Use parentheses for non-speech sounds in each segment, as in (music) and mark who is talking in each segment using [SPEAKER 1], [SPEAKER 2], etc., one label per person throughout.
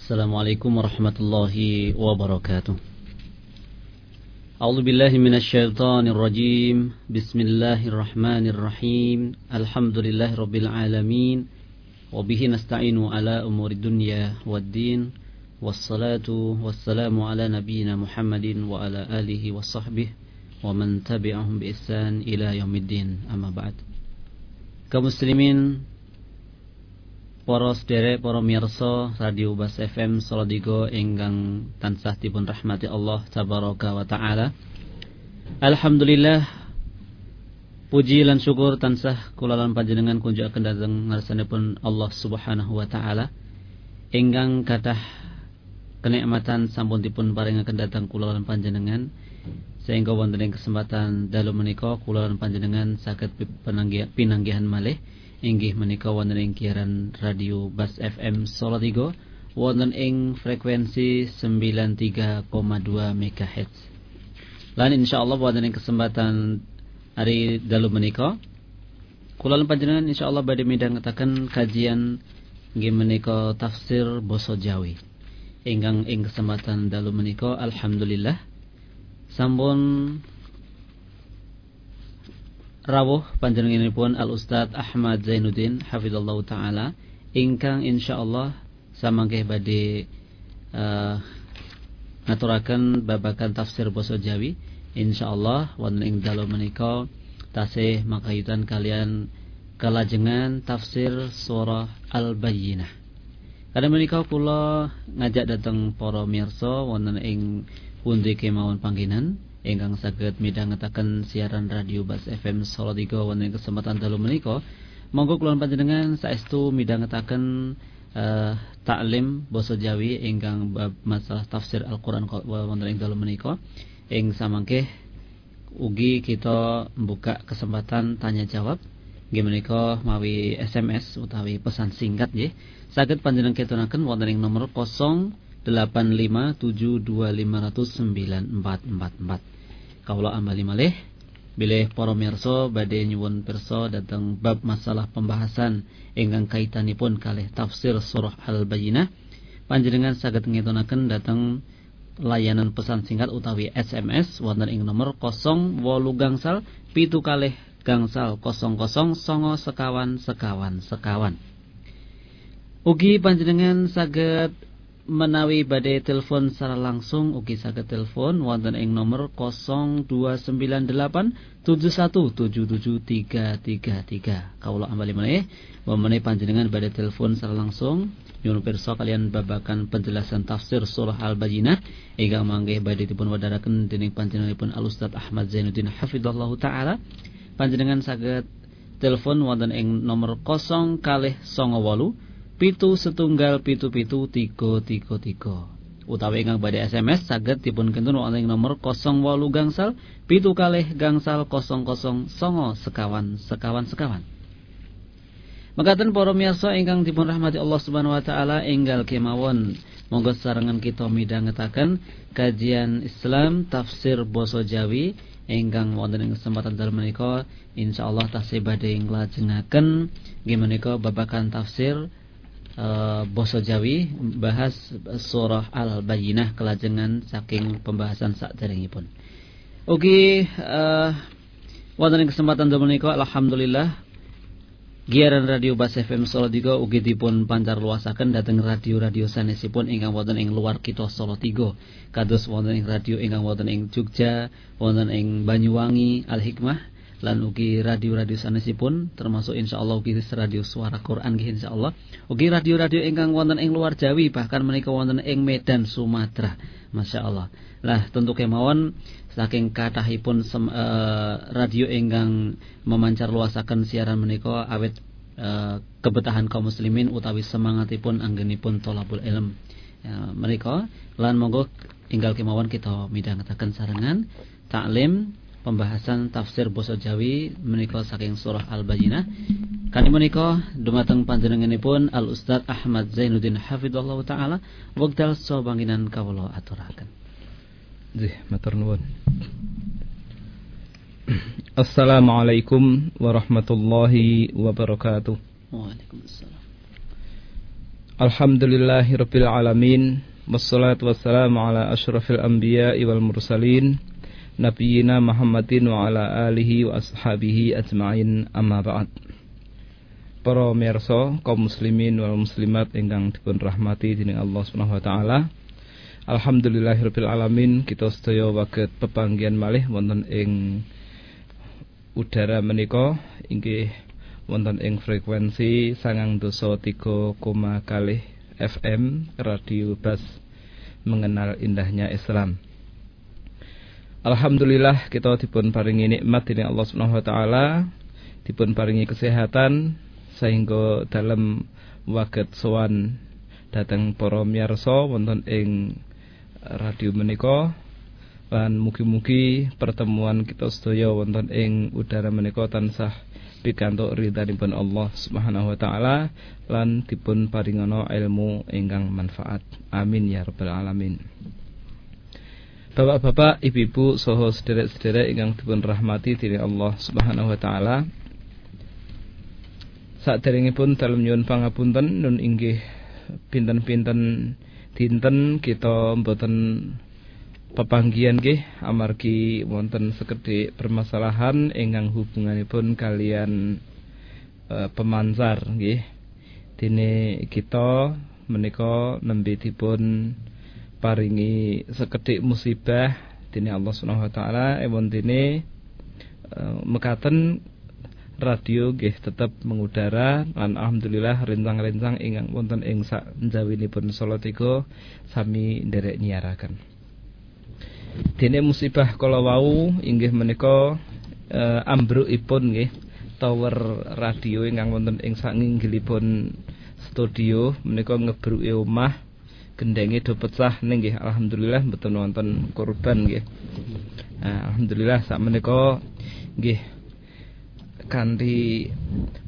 [SPEAKER 1] السلام عليكم ورحمة الله وبركاته. أعوذ بالله من الشيطان الرجيم. بسم الله الرحمن الرحيم. الحمد لله رب العالمين. وبه نستعين على أمور الدنيا والدين. والصلاة والسلام على نبينا محمد وعلى آله وصحبه ومن تبعهم بإحسان إلى يوم الدين. أما بعد. كمسلمين Para sederek para mirsa Radio Bas FM Saladigo ingkang tansah dipun rahmati Allah tabaraka wa taala. Alhamdulillah puji lan syukur tansah kula lan panjenengan kunjukaken dhateng ngarsanipun Allah Subhanahu wa taala. Ingkang kathah kenikmatan sampun dipun paringaken dhateng kula lan panjenengan. Sehingga wonten kesempatan dalu menika kula lan panjenengan saged pinanggihan malih inggih menika wonten ing kiaran radio Bas FM 3 wonten ing frekuensi 93,2 MHz. Lan insyaallah wonten ing kesempatan hari dalu menika kula lan panjenengan insyaallah badhe midhangetaken kajian inggih menika tafsir basa Jawi. Ingkang ing kesempatan dalu menika alhamdulillah sampun rawuh panjenenganipun Al Ustaz Ahmad Zainuddin hafizallahu taala. Ingkang insyaallah samangke badhe uh, ngaturaken babagan tafsir basa Jawi. Insyaallah wonten ing dalu menika tasih makayutan kalian kalajengan tafsir surah Al-Bayyinah. Kada menika kula ngajak dateng para mirsa wonten ing pundi kemawon panggenan ingkang saged midhangetaken siaran radio Bas FM Solo 3 wonten kesempatan dalu menika. Monggo kula panjenengan saestu midhangetaken uh, taklim basa Jawi ingkang bab masalah tafsir Al-Qur'an wonten ing dalu menika. Ing samangke ugi kita membuka kesempatan tanya jawab. Nggih menika mawi SMS utawi pesan singkat nggih. Saged panjenengan ketunaken wonten ing nomor 0 857250944. Kaula ambali malih. Bilih para mirsa badhe nyuwun pirsa dhateng bab masalah pembahasan ingkang kaitanipun kalih tafsir surah Al-Bayyinah. Panjenengan saged ngetonaken dhateng layanan pesan singkat utawi SMS wonten ing nomor 08 gangsal pitu kalih gangsal 00 songo sekawan sekawan sekawan. Ugi panjenengan saged menawi badai telepon secara langsung ugi saged telepon wonten ing nomor 0298 71773333 kawula ambali meneh menawi panjenengan badai telepon secara langsung. Nyuwun pirsa kalian babakan penjelasan tafsir surah Al-Bayyinah ingkang manggih badhe dipun wadharaken dening panjenenganipun Al Ustaz Ahmad Zainuddin hafizallahu taala. Panjenengan saged telepon wonten ing nomor 0 kalih 98 pitu setunggal pitu pitu tiga tiga tiga. Utawi ingkang badhe SMS saged dipun kentun wonten nomor 08 gangsal pitu kalih gangsal 00 songo sekawan sekawan sekawan. Mekaten para miyarsa ingkang dipun rahmati Allah Subhanahu wa taala enggal kemawon. Monggo sarengan kita midhangetaken kajian Islam tafsir basa Jawi ingkang wonten ing kesempatan dalem menika. Insyaallah tasih badhe nglajengaken. Nggih menika babakan tafsir uh, Boso Jawi bahas surah Al-Bayyinah kelajengan saking pembahasan sak pun. Oke, uh, wonten kesempatan alhamdulillah Giaran Radio Bas FM Solo 3 ugi dipun pancar luasaken dhateng radio-radio sanesipun ingkang wonten ing luar kita Solo 3. Kados wonten ing radio ingkang wonten ing Jogja, wonten ing Banyuwangi, Al Hikmah lan ugi radio-radio sanesipun termasuk insyaallah ugi radio suara Quran nggih insyaallah. Ugi radio-radio ingkang wonten ing luar Jawi bahkan menika wonten ing Medan Sumatera. Masyaallah. Lah tentu kemawon saking kathahipun uh, radio ingkang memancar luasaken siaran menika awet uh, kebetahan kaum muslimin utawi semangatipun anggenipun tolabul ilm ya, menika. Lan monggo tinggal kemawon kita midhangetaken sarengan taklim pembahasan tafsir basa Jawi menika saking surah Al-Bayyinah. Kali menika dumateng panjenenganipun Al Ustaz Ahmad Zainuddin hafizallahu taala wekdal sobanginan kawula aturaken.
[SPEAKER 2] Nggih, matur nuwun. (clears throat) Assalamualaikum warahmatullahi wabarakatuh.
[SPEAKER 1] Waalaikumsalam.
[SPEAKER 2] Alhamdulillahirabbil alamin wassalatu wassalamu ala asyrafil anbiya'i wal mursalin wa ala alihi wa ashabihi ajmain amma ba'd. Para mirsa kaum muslimin wal muslimat ingkang dipun rahmati dening Allah Subhanahu wa taala. Alhamdulillahirabbil alamin kita sedaya waget pepanggihan malih wonten ing udara menika inggih wonten ing frekuensi sangang dosa tiga koma kali FM Radio Bas mengenal indahnya Islam. Alhamdulillah kita dipun paringi nikmat dari Allah Subhanahu wa taala, dipun paringi kesehatan sehingga dalam waget sowan datang para miyarsa wonten ing radio menika lan mugi-mugi pertemuan kita sedaya wonten ing udara menika tansah pikantuk ridhanipun Allah Subhanahu wa taala lan dipun paringana ilmu ingkang manfaat. Amin ya rabbal alamin. Bapak-bapak, ibu-ibu, soho sederek-sederek ingkang dipun rahmati dening Allah Subhanahu wa taala. Saderengipun dalem nyuwun pangapunten nun inggih pinten-pinten dinten kita mboten pepanggian nggih amargi wonten sekedhik permasalahan ingkang hubunganipun kalian e, pemancar nggih. Dene kita menika nembe dipun paringi sekedhik musibah dene Allah Subhanahu wa taala ewon dene e, mekaten radio nggih tetep mengudara lan alhamdulillah rencang-rencang ingkang wonten ing sak njawinipun Salatiga sami nderek nyiaraken. Dene musibah kala wau inggih menika e, ambrukipun nggih tower radio ingkang wonten ing sanginggilipun studio menika ngebruke omah gendenge do pecah ning nggih alhamdulillah mboten wonten korban nggih. Nah, alhamdulillah sak menika nggih kanthi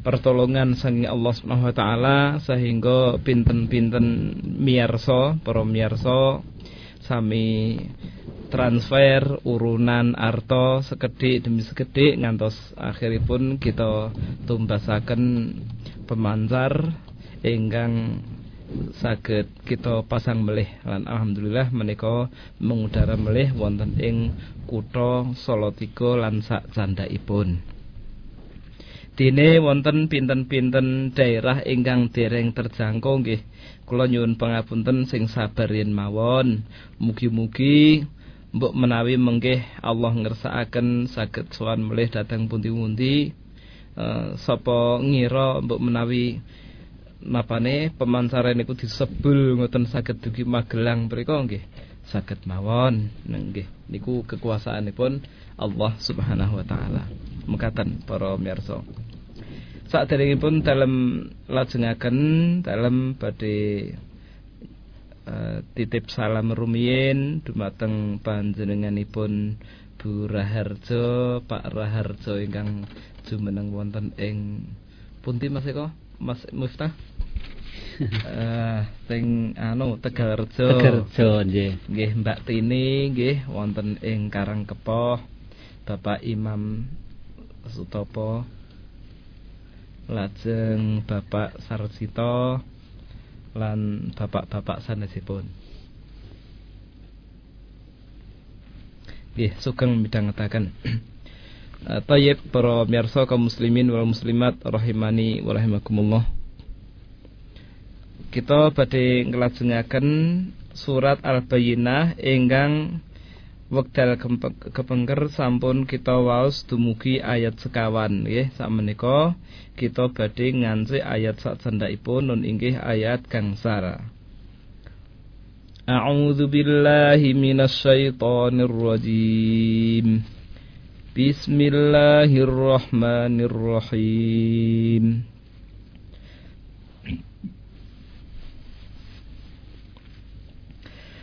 [SPEAKER 2] pertolongan saking Allah Subhanahu wa taala sehingga pinten-pinten miyarsa para miyarsa sami transfer urunan arto sekedik demi sekedik ngantos akhiripun kita tumbasaken pemancar ingkang saged kita pasang melih lan alhamdulillah menika mengudara melih wonten ing kutha Salatiga lan sak candhaipun. Dene wonten pinten-pinten daerah ingkang dereng terjangkau nggih. Kula nyuwun pangapunten sing sabar yen mawon. Mugi-mugi mbok menawi menggih Allah ngersakaken saged sowan melih datang pundi-pundi uh, sapa ngira mbok menawi napane pemancaran niku disebul ngoten saged dugi Magelang mriku nggih. Saged mawon. Nggih. Niku kekuasaanipun Allah Subhanahu wa taala. Mekaten para mirsa saderengipun dalem lajengaken dalem badhe Uh, titip salam rumiyin dumateng panjenenganipun Bu Raharjo, Pak Raharjo ingkang jumeneng wonten ing pundi Mas Eko? Mas Miftah? Eh, uh, anu Tegalrejo.
[SPEAKER 1] Tegalrejo nggih.
[SPEAKER 2] Nggih Mbak Tini nggih wonten ing Karangkepoh. Bapak Imam Sutopo. Lajeng Bapak Sarsito lan bapak-bapak sanesipun. Nggih, sugeng midhangetaken. (clears throat) Eh, tayyib para miyarsa kaum muslimin wal muslimat rahimani wa rahimakumullah. Kita badhe nglajengaken surat Al-Bayyinah ingkang wekdal kepengker sampun kita waos dumugi ayat sekawan. Nggih sakmenika kita badhe nganti ayat sak candhaipun nun inggih ayat gangsara. A'udzu billahi minasyaitonir rajim Bismillahirrahmanirrahim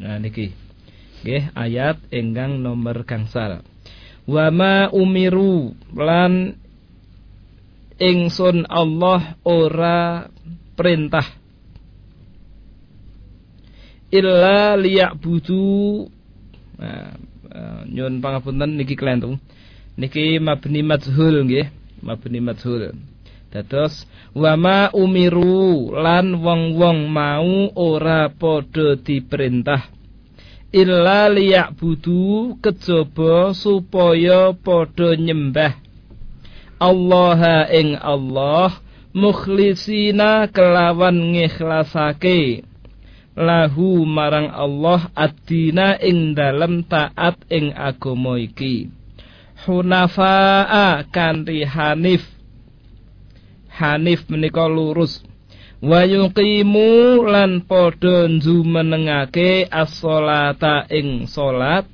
[SPEAKER 2] Nah niki. Nggih ayat enggang nomor gangsal. Wa ma umiru lan ingsun Allah ora perintah. Illa liya'budu. Nah, uh, nyun pangapunten niki kelentung niki mabni majhul nggih. Mabni majhul dados wama umiru lan wong-wong mau ora padha diperintah. Illa liya'budu kejaba supaya padha nyembah. Allah ing Allah mukhlisina kelawan ngikhlasake lahu marang Allah ad-dina ing dalem taat ing agama iki. Hunafaa kanthi hanif hanif menika lurus. Wa yuqimu lan padha njumenengake as-sholata ing salat.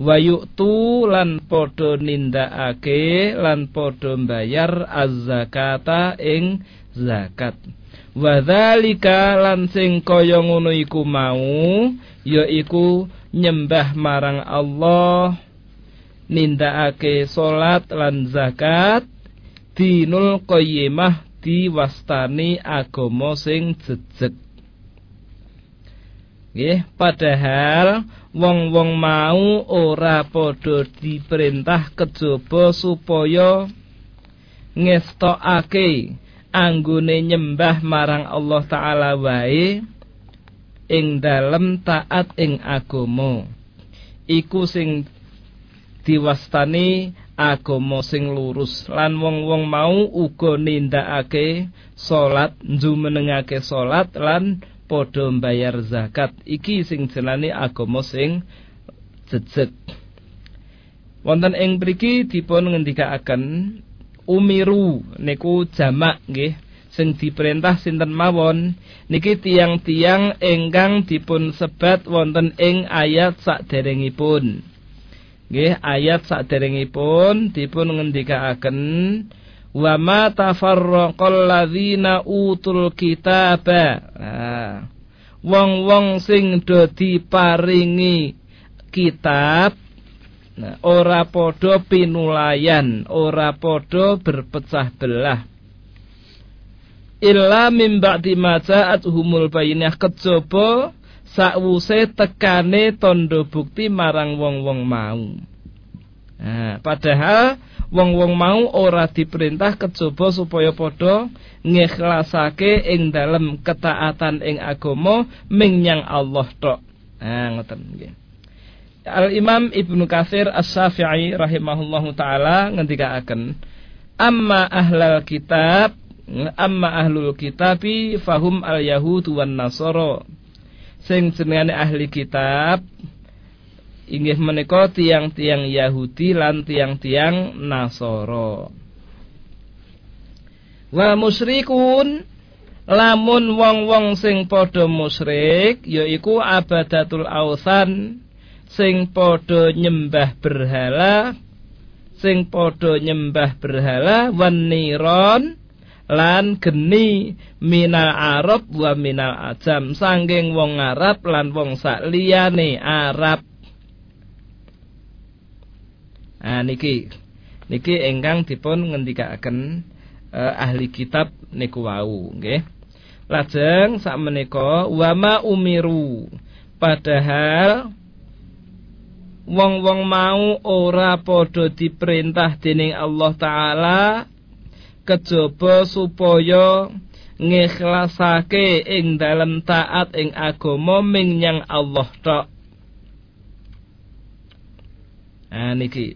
[SPEAKER 2] Wa yu'tu lan padha nindakake lan padha mbayar az-zakata ing zakat. Wa dzalika lan sing kaya ngono iku mau yaiku nyembah marang Allah nindakake salat lan zakat dinul qayyimah diwastani agama sing jejeg Nggih, padahal wong-wong mau ora padha diperintah kejaba supaya ngestokake anggone nyembah marang Allah taala wae ing dalem taat ing agama. Iku sing diwastani agama sing lurus. Lan wong-wong mau uga nindakake salat, njumenengake salat lan padha mbayar zakat. Iki sing jenenge agama sing jejeg. Wonten ing mriki dipun ngendikaaken umiru niku jamak nggih sing diperintah sinten mawon? Niki tiang-tiang ingkang dipun sebat wonten ing ayat saderengipun nggih ayat saderengipun dipun ngendikaaken wa ma tafarraqal ladzina utul kitaba nah, wong-wong sing do diparingi kitab nah, ora padha pinulayan ora padha berpecah belah. Illa mim ba'di ma ja'atuhumul bayyinah kejaba sakwuse tekane tondo bukti marang wong-wong mau nah, padahal wong-wong mau ora diperintah kejaba supaya padha ngikhlasake ing dalem ketaatan ing agama menyang Allah tok. Nah, ngoten nggih. Al Imam Ibnu Katsir As-Syafi'i rahimahullahu taala ngendikaaken amma ahlal kitab amma ahlul kitabi fahum al yahud wan nasara sing jenengane ahli kitab inggih menika tiang-tiang Yahudi lan tiang-tiang Nasoro. Wa musyrikun lamun wong-wong sing padha musyrik yaiku abadatul ausan sing padha nyembah berhala sing padha nyembah berhala wan niron lan geni minal Arab wa minal ajam. Sanging wong Arab lan wong sak Arab. Nah niki. Niki engkang dipun ngendikaken uh, ahli kitab niku wau nggih. Lajeng sakmenika wama umiru. Padahal wong-wong mau ora padha diperintah dening Allah taala kejaba supaya ngikhlasake ing dalem taat ing agama menyang Allah tok. Nah niki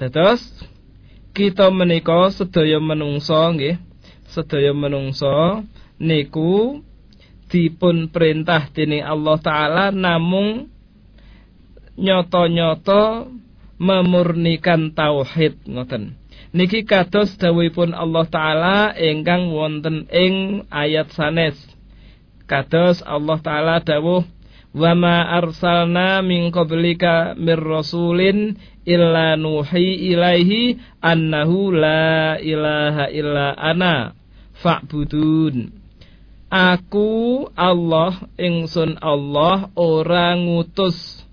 [SPEAKER 2] Dados kita menika sedaya menungso nggih, sedaya menungso niku dipun perintah dening Allah taala namung nyoto-nyoto memurnikan tauhid ngoten. Niki kados dawuhipun Allah taala ingkang wonten ing ayat sanes. Kados Allah taala dawuh wa ma arsalna min qablika mir rasulin illa nuhi ilaihi annahu la ilaha illa ana fa'budun. Aku Allah ingsun Allah ora ngutus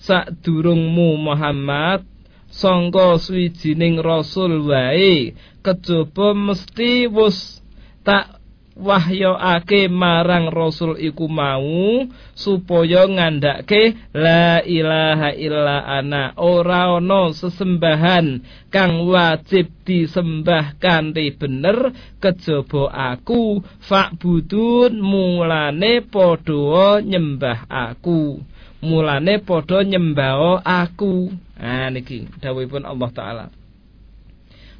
[SPEAKER 2] sadurungmu Muhammad sangka swijining rasul wae kejaba mesti wus tak wahyokake marang rasul iku mau supaya ngandhake la ilaha illa ana ora ana sesembahan kang wajib disembah kanthi bener kejaba aku fa'budun mulane padha nyembah aku mulane padha nyembah aku nah niki dawuhipun Allah taala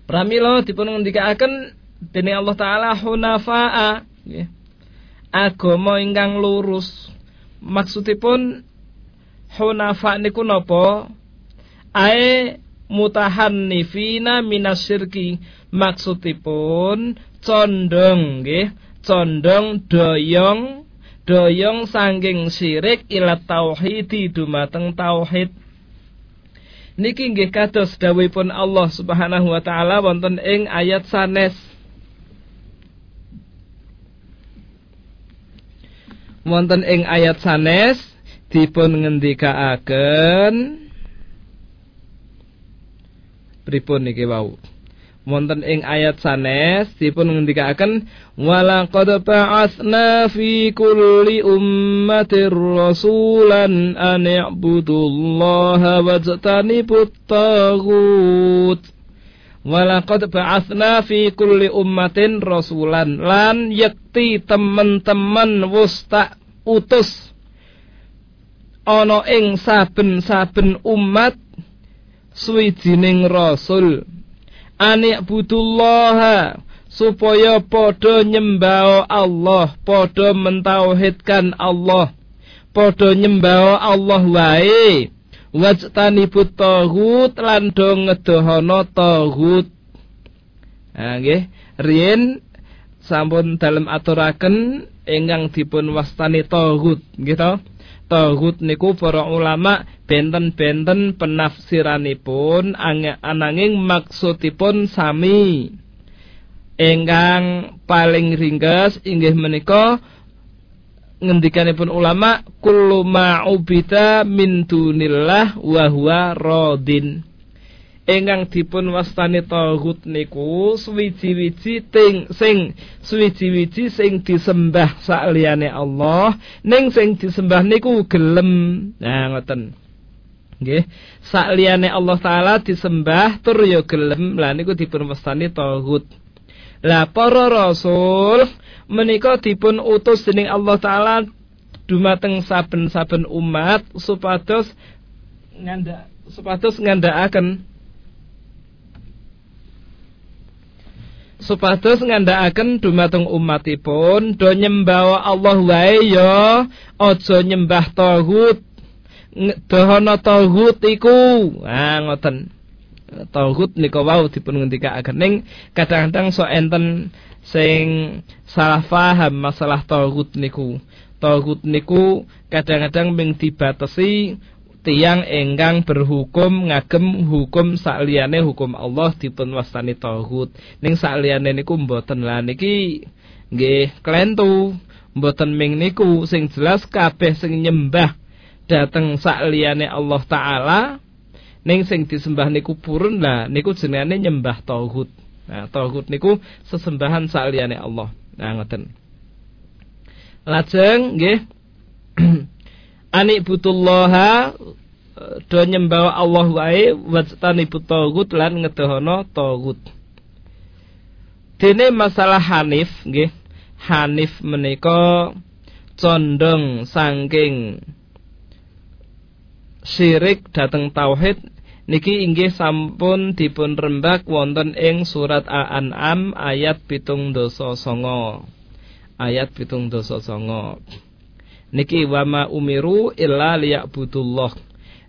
[SPEAKER 2] Pramila dipun ngendikaken dening Allah taala hunafa'a nggih. Agama ingkang lurus. Maksudipun hunafa niku napa? Ae mutahannifina minasyirki. Maksudipun condong nggih, condong doyong doyong sangking syirik ila tauhidi dumateng tauhid. Niki nggih kados dawuhipun Allah Subhanahu wa taala wonten ing ayat sanes. Wonten ing ayat sanes dipun ngendikaaken. Pripun niki wau wonten ing ayat sanes dipun ngendikaaken walaqad ba'atsna fi kulli ummatir rasulan an i'budullaha wajtanibut taghut. Walaqad ba'atsna fi kulli ummatin rasulan lan yakti teman-teman wus tak utus ana ing saben-saben umat suwijining rasul ani butullaha supaya padha nyembah Allah padha mentauhidkan Allah padha nyembah Allah wae. Wajtanibut taghut lan do ngedohana taghut. Ha nggih. Riyen sampun dalem aturaken ingkang dipun wastani taghut nggih to. Taghut niku para ulama benten-benten penafsiranipun ananging maksudipun sami. Ingkang paling ringkas inggih menika ngendikanipun ulama kullu ma'ubita min dunillah wa huwa radin. Ingkang dipun wastani taghut niku suwiji-wiji ting sing suwiji-wiji sing disembah sakliyane Allah ning sing disembah niku gelem. Nah ngoten nggih. Sakliyane Allah taala disembah tur ya gelem lah niku dipun wastani taghut lah para rasul menika dipun utus dening Allah taala dumateng saben-saben umat supados nganda supados ngandhakaken supados ngandhakaken dumateng umatipun do nyembah Allah wae ya aja nyembah tauhid dohono tauhid iku ah ngoten tauhid nika wau dipun ngendikaaken ning kadang-kadang so enten sing salah faham masalah tauhid niku. Tauhid niku kadang-kadang ming dibatasi tiang enggang berhukum ngagem hukum sakliyane hukum Allah dipun wastani tauhid. Ning sakliyane niku mboten lah niki nggih klentu. Mboten ming niku sing jelas kabeh sing nyembah dateng sakliyane Allah taala ning sing disembah niku purun lah niku jenenge nyembah tauhid. Nah, tauhid niku sesembahan saliyane Allah. Nah, ngoten. Lajeng nggih (clears throat) Anik butullaha do nyembah Allah wae wastani tauhid lan ngedohono tauhid. Dene masalah Hanif nggih. Hanif menika condong saking syirik dateng tauhid Niki inggih sampun dipun rembak wonten ing surat Al-An'am ayat pitung dosa songo. ayat pitung dosa songo niki wama umiru illa liya'budullah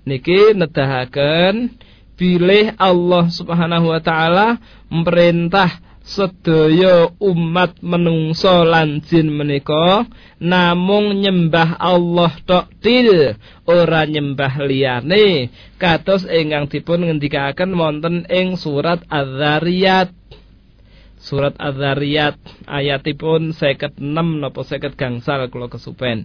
[SPEAKER 2] niki nedahaken pilih Allah Subhanahu wa taala merintah sedaya umat menungso lan jin menika namung nyembah Allah tok til ora nyembah liyane. Kados ingkang dipun ngendikaken wonten ing surat Az-Zariyat. Surat Az-Zariyat ayatipun 56 napa 50 gangsal kula kesupen.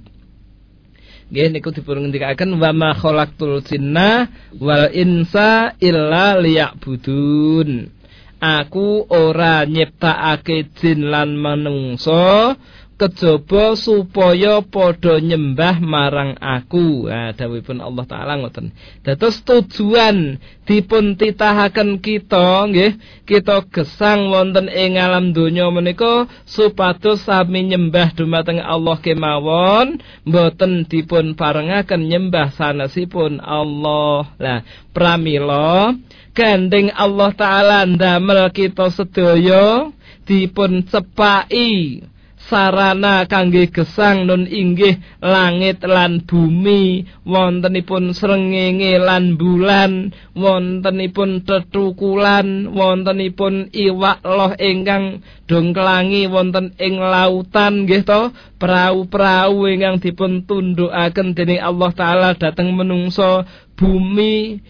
[SPEAKER 2] Nggih niku dipun ngendikaken wa ma khalaqtul jinna wal insa illa liya'budun Aku ora nyiptakake jin lan manungsa kejaba supaya padha nyembah marang aku. Nah, dawuhipun Allah taala ngoten. Dados tujuan dipun titahaken kita nggih, kita gesang wonten ing alam donya menika supados sami nyembah dumateng Allah kemawon, mboten dipun parengaken nyembah sanesipun Allah. Lah, pramila gandeng Allah taala ndamel kita sedaya dipun cepaki sarana kangge gesang nun inggih langit lan bumi wontenipun srengenge lan bulan wontenipun tetukulan wontenipun iwak loh ingkang dongklangi wonten ing lautan nggih to. Prau-prau ingkang dipun tundukaken dening Allah taala dhateng menungso bumi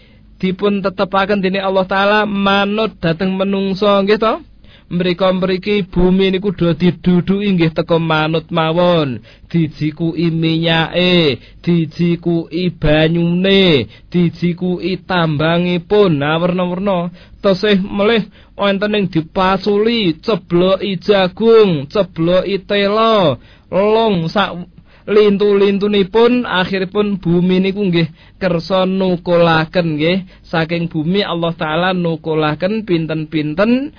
[SPEAKER 2] dipun tetepaken dening Allah taala manut dhateng menungso nggih to? Mriko mriki bumi niku do diduduki nggih teko manut mawon. Dijikuki minyake dijikuki banyune dijikuki tambangipun. Nah werna-werna. Tesih melih wonten ing dipasuli cebloki jagung cebloki tela long sak lintu-lintunipun akhiripun bumi niku nggih kersa nukulaken nggih. Saking bumi Allah taala nukulaken pinten-pinten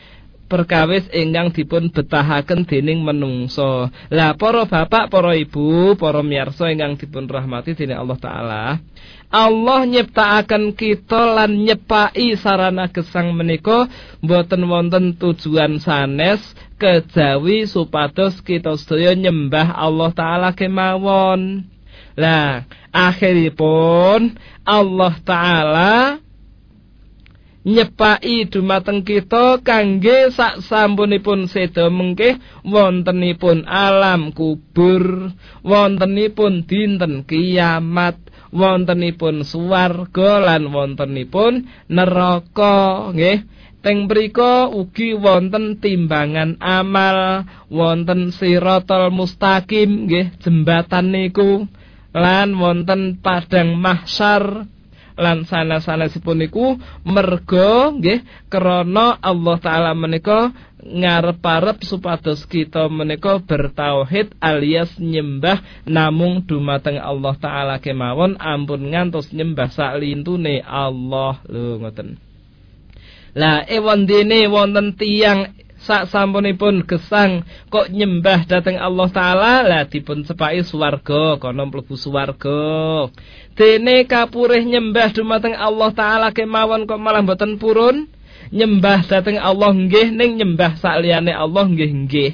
[SPEAKER 2] perkawis ingkang dipun betahaken dening menungso. Lah para bapak, para ibu, para miyarsa ingkang dipun rahmati dening Allah taala. Allah nyiptakaken kita lan nyepai sarana gesang menika mboten wonten tujuan sanes kejawi supados kita sedaya nyembah Allah taala kemawon. Lah akhiripun Allah taala nyepai dumateng kita kangge sak sampunipun seda mengke wontenipun alam kubur wontenipun dinten kiamat wontenipun swarga lan wontenipun neraka nggih. Teng mriku ugi wonten timbangan amal wonten siratal mustaqim nggih jembatan niku lan wonten padang mahsyar lan sanes-sanesipun niku merga nggih krana Allah taala menika ngarep-arep supados kita menika bertauhid alias nyembah namung dumateng Allah taala kemawon. Ampun ngantos nyembah sak lintune Allah. Lho ngoten. Lah ewon dene wonten tiyang sak sampunipun gesang kok nyembah dateng Allah taala lah dipun sepai swarga kono mlebu swarga. Dene kapurih nyembah dumateng Allah taala kemawon kok malah mboten purun nyembah dateng Allah nggih ning nyembah sakliyane Allah nggih nggih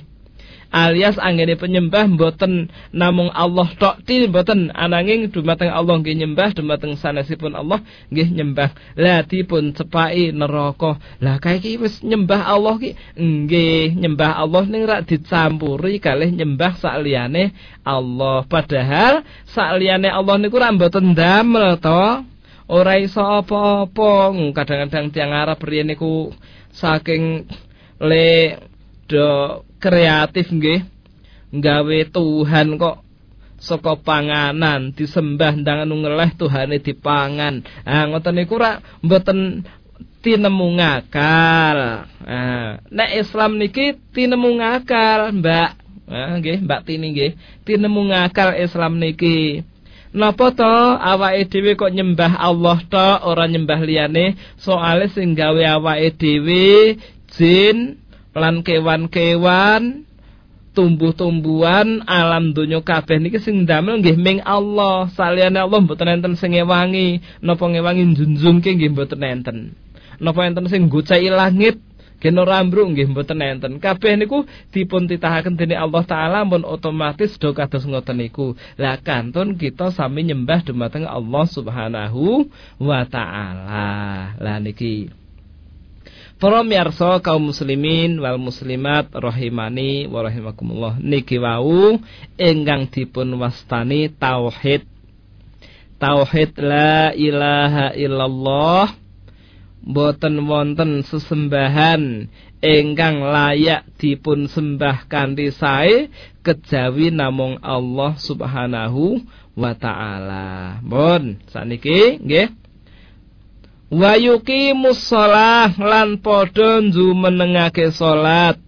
[SPEAKER 2] alias anggene penyembah mboten namung Allah tok ti mboten. Ananging dumateng Allah nggih nyembah dumateng sanesipun Allah nggih nyembah. Lah dipun cepaki neraka. Lah kae iki wis nyembah Allah ki? Nggih nyembah Allah ning rak dicampuri kalih nyembah sakliyane Allah. Padahal sakliyane Allah niku ra mboten damel to. Ora iso apa-apa. Kadang-kadang tiang Arab riyen niku saking le do kreatif nggih nggawe Tuhan kok saka panganan disembah ndang anu ngeleh Tuhane dipangan. Ah ngoten niku ra mboten tinemu ngakal. Ah nek Islam niki tinemu ngakal, Mbak. Ah nggih, Mbak Tini nggih. Tinemu ngakal Islam niki. Napa to awake dhewe kok nyembah Allah to ora nyembah liyane? Soale sing gawe awake dhewe jin lan kewan-kewan tumbuh-tumbuhan alam donya kabeh niki sing ndamel nggih ming Allah saliyane Allah mboten enten sing ngewangi napa ngewangi njunjungke nggih mboten enten napa enten sing ngocai langit Gen ora ambruk nggih mboten enten. Kabeh niku dipun titahaken dening Allah taala pun otomatis do kados ngoten niku. Lah kantun kita sami nyembah dumateng Allah Subhanahu wa taala. Lah niki Para miyarsa kaum muslimin wal muslimat rahimani wa rahimakumullah niki wau ingkang dipun wastani tauhid. Tauhid la ilaha illallah boten wonten sesembahan ingkang layak dipun sembah kanthi sae kejawi namung Allah Subhanahu wa taala. Bon, saniki nggih wa yuqimus shalah lan padha menengake salat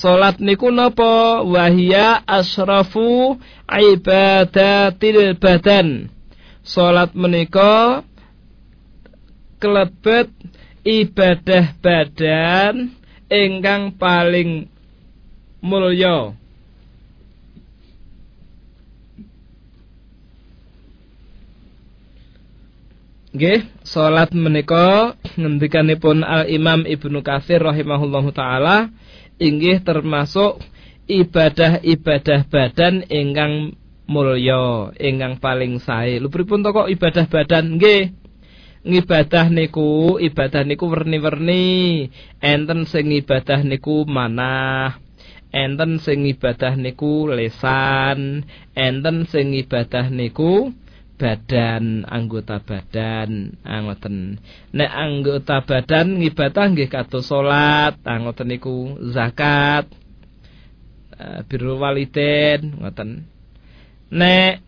[SPEAKER 2] Salat niku napa? Wahia asrafu ibadatil badan. Salat menika kelebet ibadah badan ingkang paling mulya Nggih, salat menika ngendikanipun Al Imam Ibnu Katsir rahimahullahu taala inggih termasuk ibadah-ibadah badan ingkang mulya, ingkang paling sae. Lho pripun to kok ibadah badan? Nggih. Ngibadah niku, ibadah niku werni-werni. Enten sing ibadah niku manah. Enten sing ibadah niku lesan, enten sing ibadah niku badan anggota badan angoten. Nek anggota badan ngibadah nggih kados salat angoten niku zakat uh, birrul waliden ngoten. Nek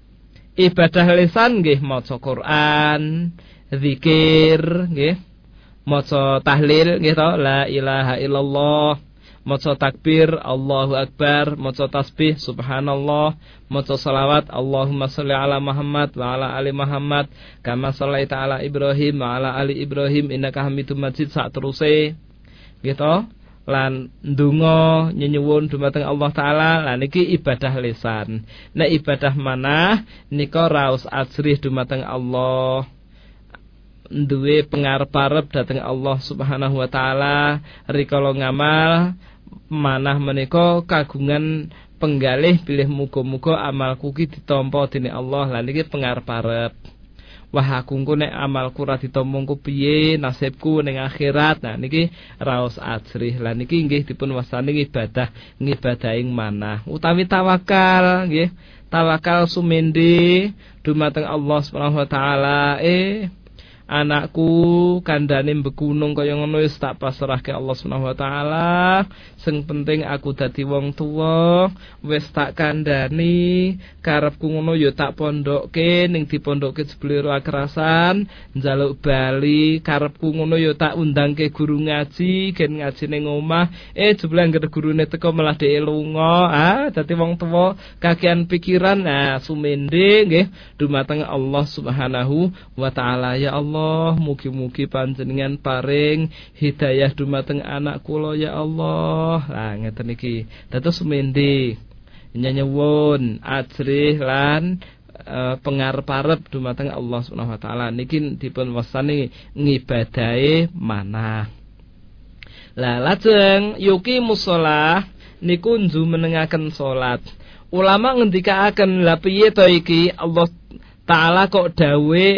[SPEAKER 2] ibadah lisan nggih maca Quran zikir nggih maca tahlil nggih to la ilaha illallah maca takbir Allahu akbar. Maca tasbih subhanallah. Maca salawat Allahumma sholli ala Muhammad wa ala ali Muhammad. Kama shallaita ala Ibrahim wa ala ali Ibrahim. Innaka Hamidum Majid. Sak teruse gitu. Lan ndonga nyenyuwun dumateng Allah taala. Lan niki ibadah lisan. Nek ibadah mana nika raos asrih dumateng Allah. Duwe pengarep-arep dhateng Allah Subhanahu wa taala. Rikala ngamal manah menika kagungan penggalih pilih muga-muga amalku ki ditampa dening Allah. Lan iki pengarep-arep wah aku nek amalku ra ditampa piye? Nasibku ning akhirat. Nah niki raos ajrih. Lan niki nggih dipun wastani ibadah ngibadahing manah. Utawi tawakal nggih. Tawakal sumende dumateng Allah Subhanahu wa taala. Eh anakku kandhane begunung kaya ngono wis tak pasrahke Allah Subhanahu wa taala. Sing penting aku dadi wong tuwa, wis tak kandhani, karepku ngono ya tak pondokke ning dipondokke jebule kerasan, njaluk bali, karepku ngono ya tak undangke guru ngaji, gen ngaji ning omah. Eh jebule anggere gurune teko malah dhek lunga. Ah, dadi wong tuwa kakean pikiran. Nah, sumende nggih dumateng Allah Subhanahu wa taala. Ya Allah Allah mugi-mugi panjenengan paring hidayah dumateng anak kula ya Allah. Lah ngeten iki. Dados mendi? Nyanyewun ajrih lan uh, pengarep-arep dumateng Allah Subhanahu wa taala. Niki dipun wasani ngibadahe mana lah lajeng yuki musolah niku menengaken salat. Ulama ngendikaaken lha piye to iki? Allah taala kok dawe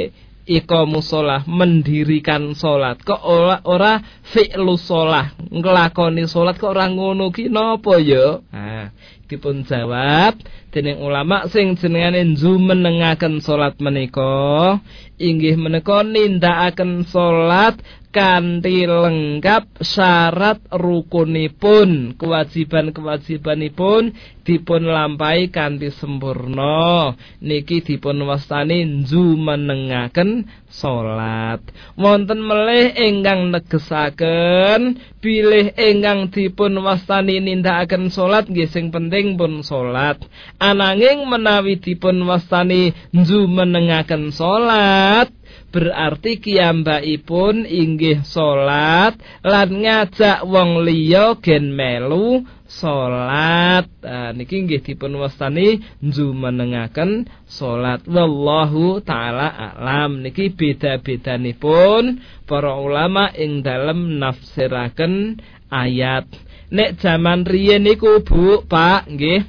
[SPEAKER 2] iqamu sholah mendirikan sholat kok ora ora fi'lu sholah nglakoni sholat kok ora ngono ki? Napa ya nah dipun jawab dening ulama sing jenengane menengaken salat menika inggih menika nindakaken salat kanthi lengkap syarat rukunipun. Kewajiban-kewajibanipun dipun lampahi kanthi sempurna. Niki dipun wastani menengaken salat wonten melih ingkang negesaken bilih ingkang dipun wastani nindakaken salat nggih sing penting pun salat ananging menawi dipun wastani menengaken salat berarti kiyambakipun inggih salat lan ngajak wong liya gen melu salat. Nah, niki nggih dipun wastani jumenengaken salat. Wallahu taala alam. Niki beda-bedanipun para ulama ing dalem nafsiraken ayat. Nek zaman riyen niku Bu, Pak, nggih.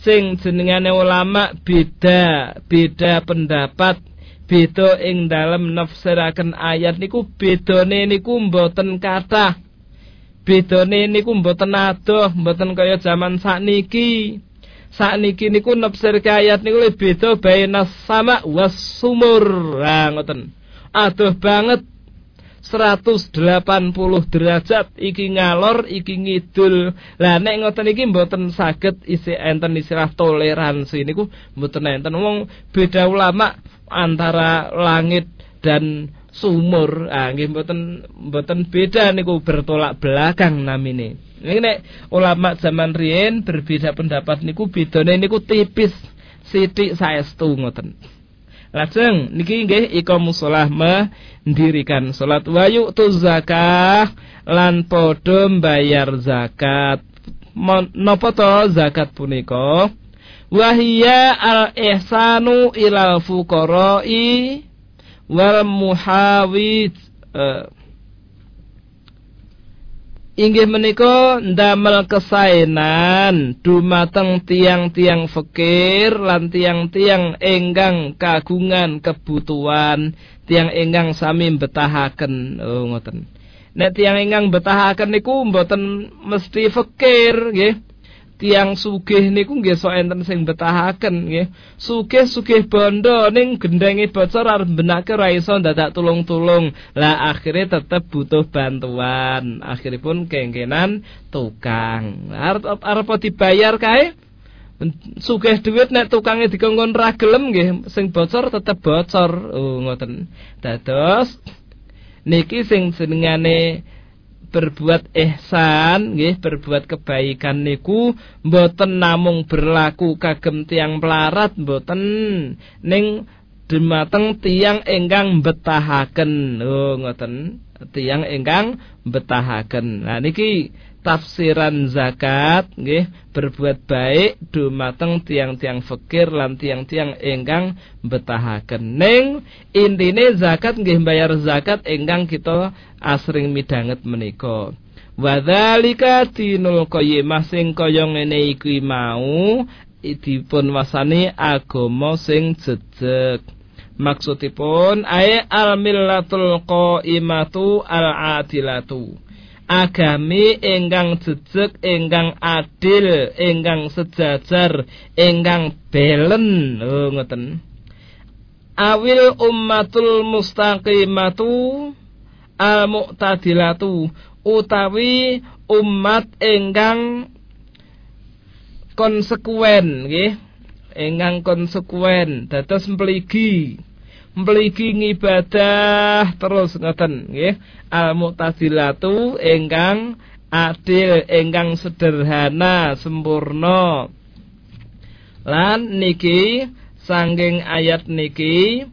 [SPEAKER 2] Sing jenengane ulama beda, beda pendapat beda ing dalem nafsiraken ayat niku bedane niku mboten kathah. Bedane niku mboten adoh mboten kaya zaman sakniki. Sakniki niku nafsirke ayat niku lebih beda bainas sama was sumur. Ha ngoten. Adoh banget. 180 derajat iki ngalor iki ngidul. Lah nek ngoten iki mboten saged isi enten istilah toleransi niku mboten enten. Wong beda ulama antara langit dan sumur. Ah nggih mboten mboten beda niku bertolak belakang namine. Ini nek ulama zaman riyen berbeda pendapat niku bedane niku tipis. Sithik saestu ngoten. Lajeng niki nggih iqamus shalah mendirikan salat. Wa yu'tu zakah lan padha bayar zakat. Napa to zakat punika? Wahia al ihsanu ilal fuqara'i wal muhawid uh, inggih menika ndamel kesaenan dumateng tiang-tiang fakir lan tiang-tiang enggang kagungan kebutuhan. Tiang enggang sami betahaken oh ngoten. Nek tiang enggang betahaken niku mboten mesti fakir nggih tiang sugih niku nggih sok enten sing betahaken nggih. Sugih-sugih bondo ning gendenge bocor arep benake ora iso dadak tulung-tulung. Lah akhirnya tetep butuh bantuan. Akhiripun kengkenan tukang. Arep arep dibayar kae sugih duit nek tukange dikongkon ra gelem nggih sing bocor tetep bocor. Oh ngoten. Dados niki sing senengane berbuat ihsan nggih berbuat kebaikan niku mboten namung berlaku kagem tiang pelarat mboten. Ning dumateng tiang ingkang betahaken oh ngoten. Tiang ingkang betahaken nah niki tafsiran zakat nggih berbuat baik dumateng tiang-tiang fakir lan tiang-tiang ingkang betahaken ning intine zakat nggih bayar zakat ingkang kita asring midanget menika. Wadzalika dinul qayyimah sing kaya ngene iku mau dipun wasani agama sing jejeg. Maksudipun ae al millatul qaimatu al adilatu agami ingkang jejeg ingkang adil ingkang sejajar ingkang belen. Oh ngoten. Awil ummatul mustaqimatu al muqtadilatu utawi umat ingkang konsekuen nggih. Ingkang konsekuen dados mligi mligi ngibadah terus ngoten nggih. Al mu'tazilatu ingkang adil ingkang sederhana sempurna. Lan niki sangking ayat niki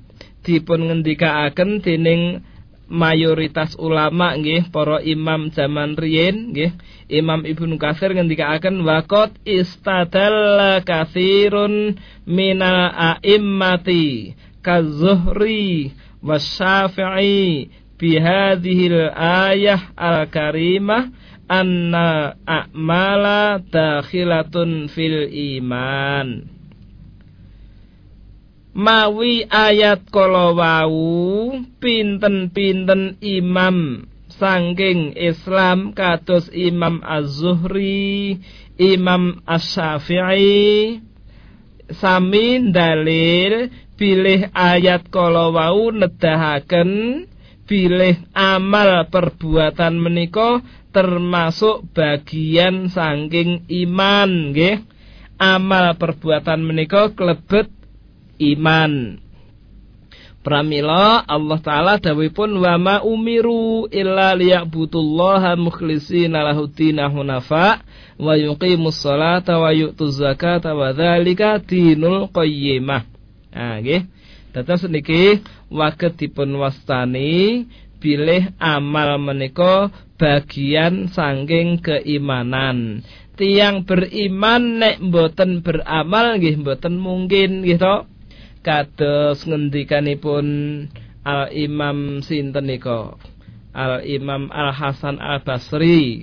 [SPEAKER 2] dipun ngendikaaken dening mayoritas ulama nggih para imam zaman riyin nggih. Imam Ibnu Katsir ngendikaaken waqat istadalla katsirun minal a'immati kazuhri wasyafi'i bihadhil ayah al-karimah anna a'mala dakhilatun fil iman mawi ayat kala wau pinten-pinten imam. Sangking Islam kados Imam Az-Zuhri, Imam Asy-Syafi'i sami dalil bilih ayat kala nedahaken bilih amal perbuatan menika termasuk bagian saking iman nggih. Amal perbuatan menika klebet iman. Pramila Allah Ta'ala dawipun wa ma umiru illa liya'budullaha mukhlishina lahuddina hunafa wa yuqimus salata wa yu'tuz zakata wa dzalika dinul qayyimah Ah nggih. Dados niki waget dipun wastani bilih amal menika bagian sangking keimanan. tiang beriman nek mboten beramal nggih mboten mungkin gitu kados ngendikanipun Al Imam sinten nika Al Imam Al Hasan Al Basri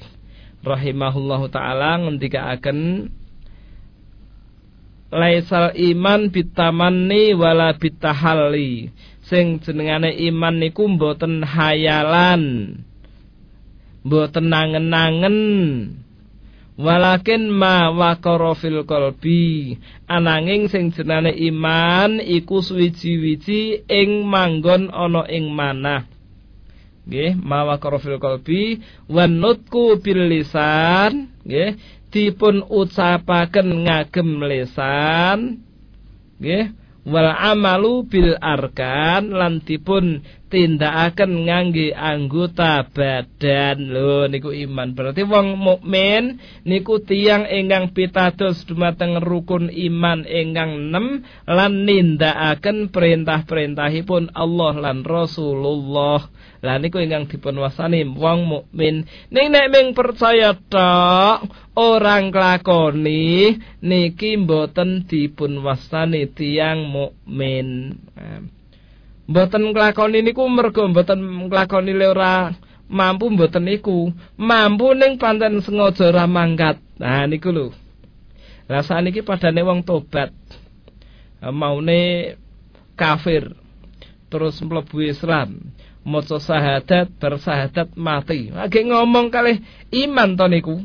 [SPEAKER 2] rahimahullahu taala ngendikaaken laisal iman bitamanni wala bitahalli. Sing jenengane iman niku mboten hayalan mboten nangen-nangen. Walakin ma waqara fil qalbi. Ananging sing jenane iman iku suwiji-wiji ing manggon ana ing manah. Nggih ma waqara fil qalbi. Wan nutku bil lisan. Nggih dipun ucapaken ngagem lisan nggih wal amalu bil arkan lan dipun tindakaken ngangge anggota badan lho niku iman berarti wong mukmin niku tiang ingkang pitados dumateng rukun iman ingkang 6 lan nindakaken perintah-perintahipun Allah lan Rasulullah lah niku ingkang dipun wasani wong mukmin. Ning nek ming percaya tok orang klakoni niki mboten dipun wasani tiang mukmin. Mboten nglakoni niku mergo mboten nglakoni le ora mampu mboten niku. Mampu ning panten sengaja ora mangkat. Nah niku lho. Lah saniki padane wong tobat. Maune kafir terus mlebu Islam maca syahadat bersahadat mati. Lagi ngomong kali iman to niku.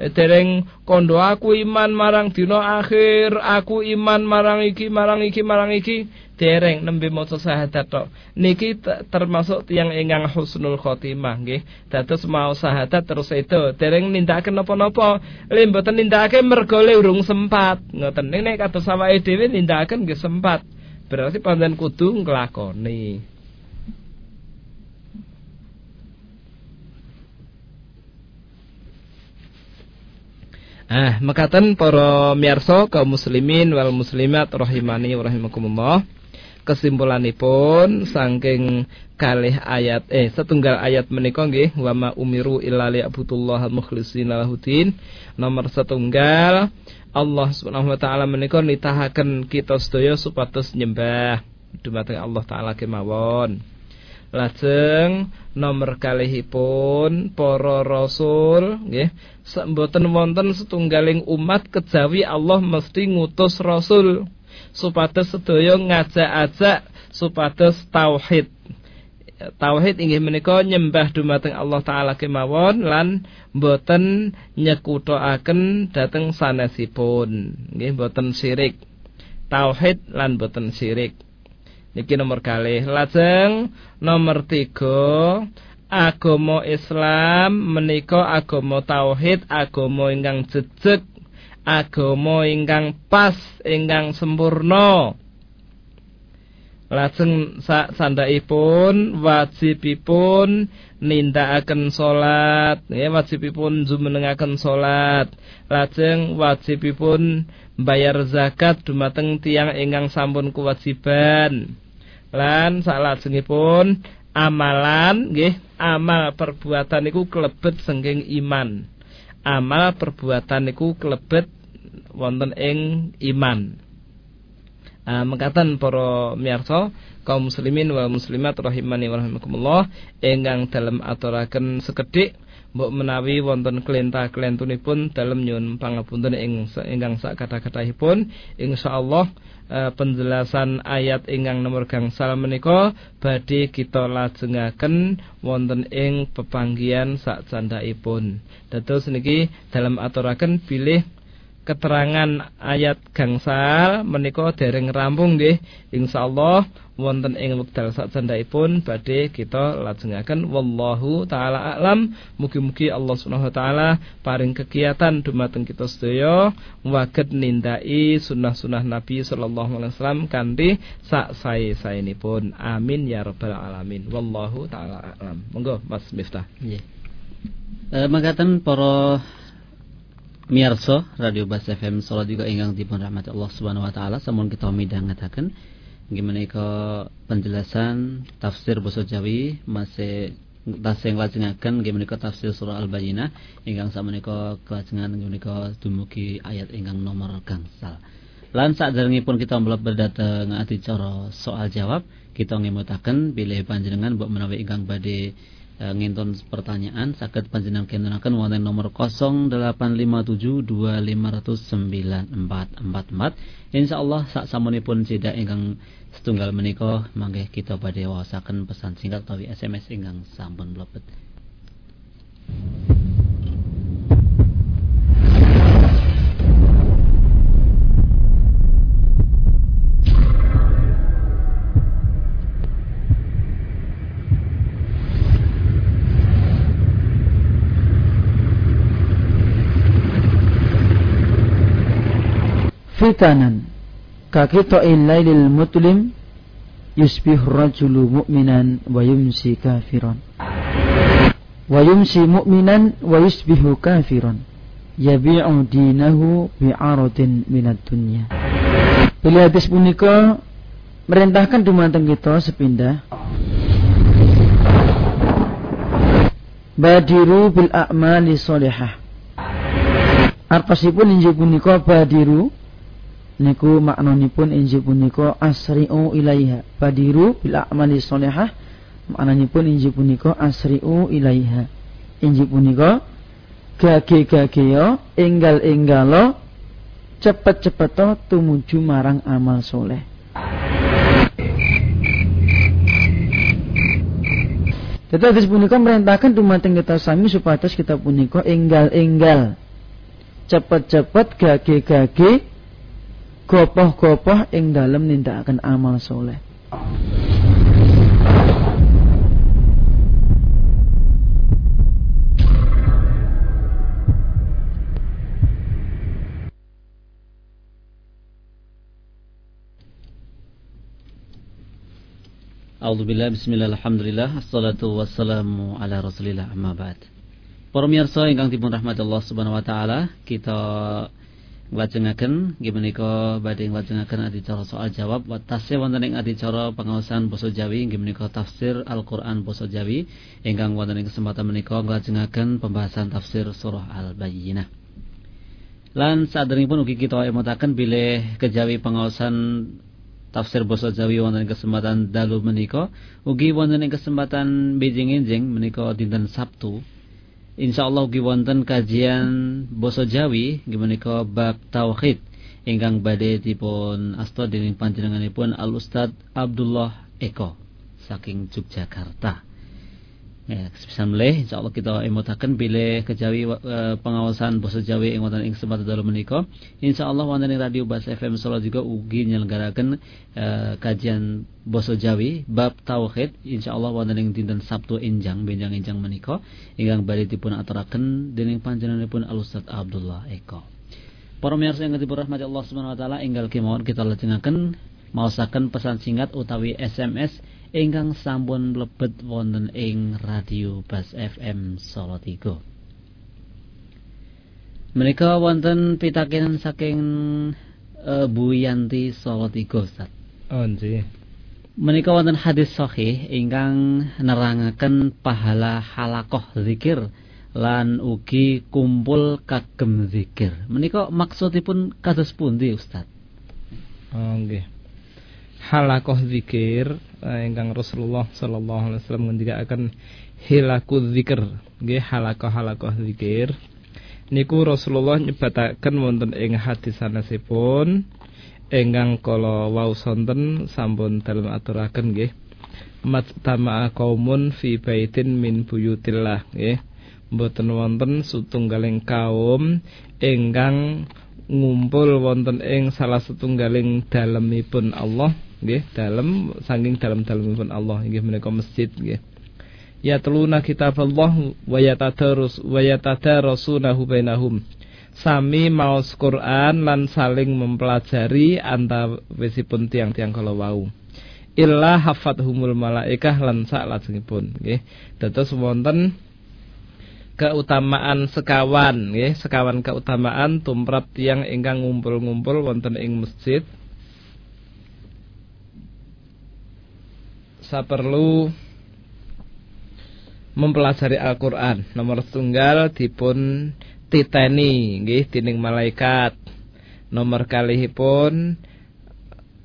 [SPEAKER 2] E, dereng kondo aku iman marang dina akhir, aku iman marang iki, marang iki, marang iki, dereng nembe maca syahadat tok. Niki termasuk tiang ingkang husnul khotimah nggih. Dados mau syahadat terus itu, dereng nindakaken napa-napa. Lha mboten nindakake mergo urung sempat. Ngoten nek kados awake dhewe nindakaken nggih sempat. Berarti panjenengan kudu nglakoni. Ah, mekaten para miyarsa kaum muslimin wal muslimat rahimani wa rahimakumullah. Kesimpulanipun saking kalih ayat eh setunggal ayat menika nggih wa ma umiru illa liya'budullaha mukhlishina lahudin. Nomor setunggal Allah Subhanahu wa taala menika nitahaken kita sedaya supados nyembah dumateng Allah taala kemawon. Lajeng nomor kalihipun para rasul nggih mboten wonten setunggaling umat kejawi Allah mesti ngutus rasul supados sedaya ngajak-ajak supados tauhid. Tauhid inggih menika nyembah dumateng Allah taala kemawon lan mboten nyekuthaken dhateng sanesipun. Nggih mboten syirik. Tauhid lan mboten syirik. Niki nomor kali. Lajeng nomor tiga agama Islam menika agama tauhid, agama ingkang jejeg, agama ingkang pas, ingkang sempurna. Lajeng sandhaipun wajibipun nindakaken salat, ya wajibipun jumenengaken salat. Lajeng wajibipun bayar zakat dumateng tiang ingkang sampun kewajiban. Lan salajengipun amalan nggih, amal perbuatan niku kelebet sengking iman. Amal perbuatan niku kelebet wonten ing iman. Uh, mengatakan para miyarsa kaum muslimin wal muslimat rahimani wa rahimakumullah ingkang dalem aturaken sekedhik mbok menawi wonten kelentah-kelentunipun dalem nyuwun pangapunten ing ingkang sak kata-katahipun insyaallah uh, penjelasan ayat ingkang nomor gangsal menika badhe kita lajengaken wonten ing pepanggihan sak candhaipun dados niki dalam aturaken bilih keterangan ayat gangsal menika dereng rampung nggih. Insyaallah wonten ing wekdal sakcandhaipun badhe kita lajengaken. Wallahu taala alam. Mugi-mugi Allah Subhanahu wa taala paring kegiatan dumateng kita sedaya. Waget nindai sunah-sunah Nabi sallallahu alaihi wasallam kanthi sak sae-saenipun amin ya rabbal alamin. Wallahu taala alam. Monggo Mas Miftah.
[SPEAKER 1] Nggih. Yeah. mangkaten para Miarso Radio Bas FM Solo juga ingkang dipun rahmati Allah Subhanahu wa taala sampun kita midhangetaken gimana ke penjelasan tafsir basa Jawi masih tasih nglajengaken nggih menika tafsir surah Al-Bayyinah ingkang sakmenika kelajengan nggih menika dumugi ayat ingkang nomor gangsal. Lan pun kita mlebet dhateng adicara soal jawab, kita ngemutaken bilih panjenengan mbok menawi ingkang badhe e, ngintun pertanyaan saged panjenengan kintunaken wonten nomor 085725094444 insyaallah sak samunipun jeda ingkang setunggal menika mangke kita badhe waosaken pesan singkat utawi SMS ingkang sampun mlebet
[SPEAKER 3] fitanan. Kakito'il lailil mutlim yusbih rajulu mu'minan wa yumsi kafiran. Wa yumsi mu'minan wa yusbihu kafiran. Yabi'u dinahu bi'aradin minat dunya. Bila hadis punika merintahkan dumateng kita sepindah. Badiru bil a'mali solehah. Artosipun injil punika badiru niku maknanipun injil punika asri'u ilaiha badiru bil a'mali sholihah maknanipun injil punika asri'u ilaiha injil punika gage-gageya enggal-enggalo cepet-cepet tumuju marang amal soleh Tetapi punika merintahkan dumateng kita sami supados kita punika enggal-enggal. Cepet-cepet gage-gage gopoh-gopoh ing dalem nindakaken amal soleh.
[SPEAKER 1] A'udzubillah bismillah alhamdulillah assalatu wassalamu ala rasulillah amma ba'd. Para miyarsa ingkang dipun rahmat Allah Subhanahu wa taala, kita nglajengaken nggih menika badhe nglajengaken adicara soal jawab. Wa tasih wonten ing adicara pengawasan basa Jawi nggih menika tafsir Al-Qur'an basa Jawi. Ingkang wonten ing kesempatan menika nglajengaken pembahasan tafsir surah Al-Bayyinah. Lan sadèrèngipun ugi kita emutaken bilih kejawi pengawasan tafsir basa Jawi wonten ing kesempatan dalu menika ugi wonten ing kesempatan bijing-enjing menika dinten Sabtu insyaallah ugi wonten kajian basa Jawi nggih bab tauhid ingkang badhe dipun asta dening panjenenganipun Al Ustad Abdullah Eko saking Yogyakarta. Ya, bisa meleh insyaallah kita emutaken bilih kejawi e, pengawasan basa Jawi ing wonten ing kesempatan dalu menika. Insyaallah wonten ing radio Bas FM Solo juga ugi nyelenggaraken e, kajian basa Jawi bab tauhid insyaallah wonten ing dinten Sabtu enjang benjang enjang menika ingkang badhe dipun aturaken dening panjenenganipun Al Ustaz Abdullah Eko. Para miyarsa yang dipun rahmati Allah Subhanahu wa taala enggal kita lajengaken maosaken pesan singkat utawi SMS ingkang sampun mlebet wonten ing radio Bas FM Solo 3. Menika wonten pitakenan saking uh, Bu Yanti Solo 3 Ustaz.
[SPEAKER 2] Oh nggih.
[SPEAKER 1] Menika wonten hadis sahih ingkang nerangaken pahala halakoh zikir lan ugi kumpul kagem zikir. Menika maksudipun kados pundi Ustaz?
[SPEAKER 2] Oh nggih halakoh zikir eh, ingkang Rasulullah sallallahu alaihi wasallam ngendikaken hilaku zikir. Nggih halakoh halakoh zikir. Niku Rasulullah nyebataken wonten ing hadis sanesipun ingkang kala wau sonten sampun dalem aturaken nggih. Matama'a qaumun fi baitin min buyutillah nggih. Mboten wonten sutunggaling kaum ingkang ngumpul wonten ing salah setunggaling dalemipun Allah nggih dalam saking dalam-dalemipun Allah. Nggih menika masjid nggih. Ya kitab Allah wa yatadarus wa yatadarasunahu bainahum. Sami maos Quran lan saling mempelajari antawisipun tiang-tiang kalau wau. Illa hafathumul malaikah lan sak lajengipun nggih. Dados wonten keutamaan sekawan nggih. Sekawan keutamaan tumrap tiang ingkang ngumpul-ngumpul wonten ing masjid saperlu mempelajari Al-Qur'an. Nomor tunggal dipun titeni nggih dening malaikat. Nomor kalihipun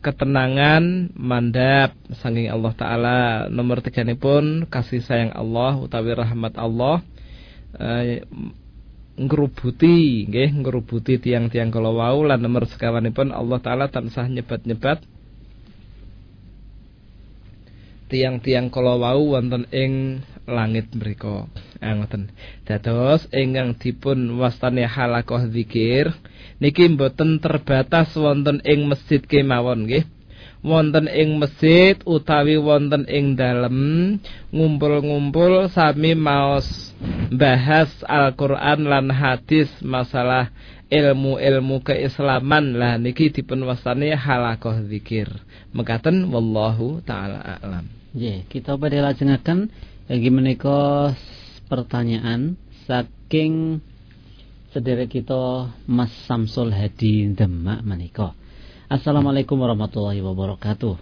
[SPEAKER 2] ketenangan mandap saking Allah taala. Nomor pun kasih sayang Allah utawi rahmat Allah. Eh, ngrubuti nggih ngrubuti tiang-tiang kala wau lan nomor sekawanipun Allah taala tansah nyebat-nyebat tiang-tiang kala wau wonten ing langit mriku. Ah ngoten. Dados ingkang dipun wastani halakoh zikir niki mboten terbatas wonten ing masjid kemawon nggih. Wonten ing masjid utawi wonten ing dalem ngumpul-ngumpul sami maos bahas Al-Qur'an lan hadis masalah ilmu-ilmu keislaman lah niki dipun wastani halakoh zikir. Mekaten wallahu taala a'lam.
[SPEAKER 1] Nggih, kita badhe lajengaken lagi menika pertanyaan saking sedherek kita Mas Samsul Hadi Demak menika. Assalamualaikum warahmatullahi wabarakatuh.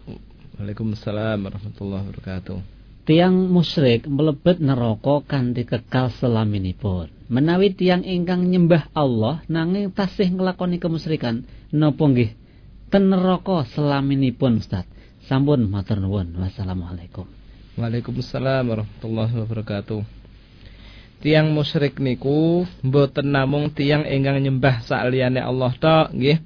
[SPEAKER 2] Waalaikumsalam warahmatullahi wabarakatuh.
[SPEAKER 1] Tiang musyrik melebet neraka kanthi kekal selaminipun. Menawi tiang ingkang nyembah Allah nanging tasih nglakoni kemusyrikan napa nggih ten neraka selaminipun Ustaz. Sampun matur nuwun. Wassalamualaikum.
[SPEAKER 2] Waalaikumsalam warahmatullahi wabarakatuh. Tiang musyrik niku mboten namung tiang ingkang nyembah saliyane Allah tok nggih.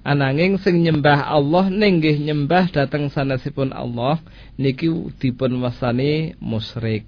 [SPEAKER 2] Ananging sing nyembah Allah ning nggih nyembah dhateng sanesipun Allah niki dipun wasani musyrik.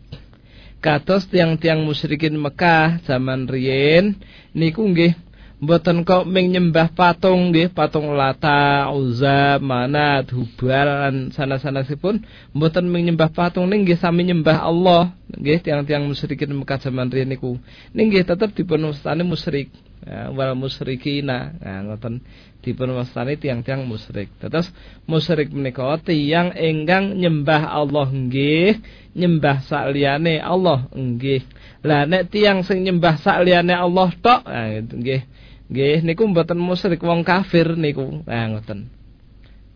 [SPEAKER 2] Kados tiang-tiang musyrikin Mekah zaman riyin niku nggih Mboten kok ming nyembah patung nggih, patung Lata, Uzza, Manat, Hubal lan sana-sanasipun mboten ming nyembah patung ning nggih sami nyembah Allah. Nggih tiang-tiang musyrikin Mekah zaman riyen niku. Ning nggih tetep dipun musyrik. Ya, wal musyrikina. Nah, ngoten dipun wastani tiang-tiang musyrik. Terus musyrik menika tiang enggang nyembah Allah nggih, nyembah saliyane Allah nggih. Lah nek tiang sing nyembah saliyane Allah tok, nah, nggih Nggih niku mboten musyrik wong kafir niku. Nah ngoten.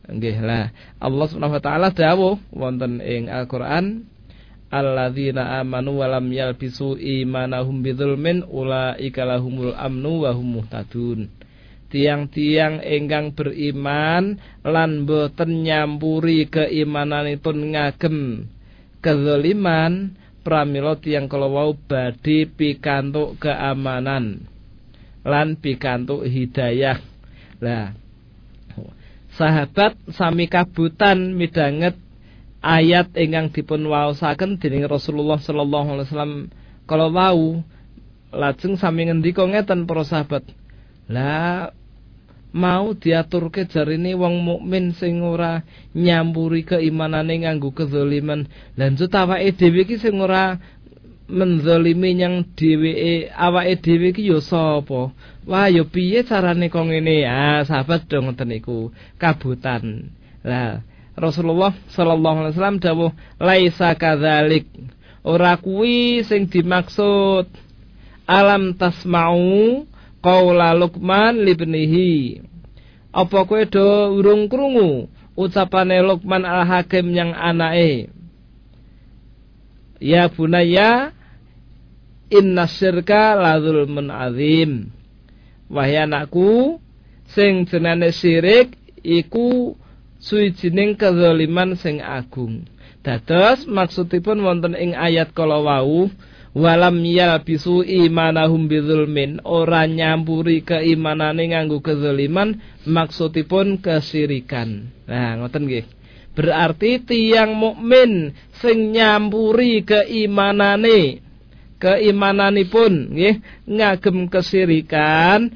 [SPEAKER 2] Nggih lah Allah Subhanahu wa taala dawuh wonten ing Al-Qur'an alladzina amanu wa lam yalbisu imanahum bidzulmin ulaika lahumul amnu wa hum muhtadun. Tiang-tiang ingkang beriman lan boten nyampuri keimananipun ngagem kezaliman pramila tiang kala wau badhe pikantuk keamanan lan pikantuk hidayah. Lah sahabat sami kabutan midanget ayat ingkang dipun waosaken dening Rasulullah sallallahu alaihi wasallam kala wau lajeng sami ngendika ngeten para sahabat. Lah mau diaturke jarine wong mukmin sing ora nyampuri keimanane nganggo kezaliman lan awake dhewe iki sing ora menzalimi yang dheweke awake dhewe iki ya sapa? Wah, ya piye carane kok ngene? Ah, sahabat dong ngoten niku. Kabutan. Lah, Rasulullah sallallahu alaihi wasallam dawuh, "Laisa kadzalik." Ora kuwi sing dimaksud. Alam tasma'u qaula Luqman libnihi. Apa kowe do urung krungu ucapane Luqman al-Hakim yang anake? Ya bunaya Inna syirka la zulmun azim. Wahai anakku, sing jenane syirik iku suwijining kezaliman sing agung. Dados maksudipun wonten ing ayat kala wau walam yalbisu imanahum bidzulmin ora nyampuri keimanane nganggo kezaliman maksudipun kesyirikan. Nah, ngoten nggih. Berarti tiang mukmin sing nyampuri keimanane keimananipun nggih ngagem kesirikan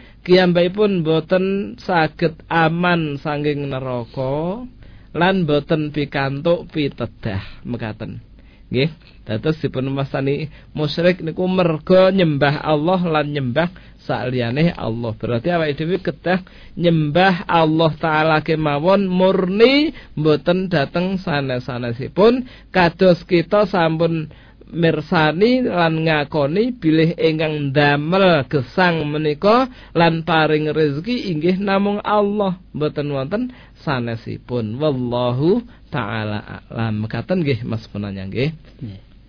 [SPEAKER 2] pun boten saged aman sanging neraka lan boten pikantuk pitedah. Mekaten. Nggih dados dipun wastani musyrik niku merga nyembah Allah lan nyembah saliyane Allah. Berarti awake dhewe kedah nyembah Allah taala kemawon murni boten dateng sanes-sanesipun. Kados kita sampun mirsani lan ngakoni bilih ingkang damel gesang menika lan paring rezeki inggih namung Allah mboten wonten sanesipun wallahu taala alam mekaten nggih Mas penanya nggih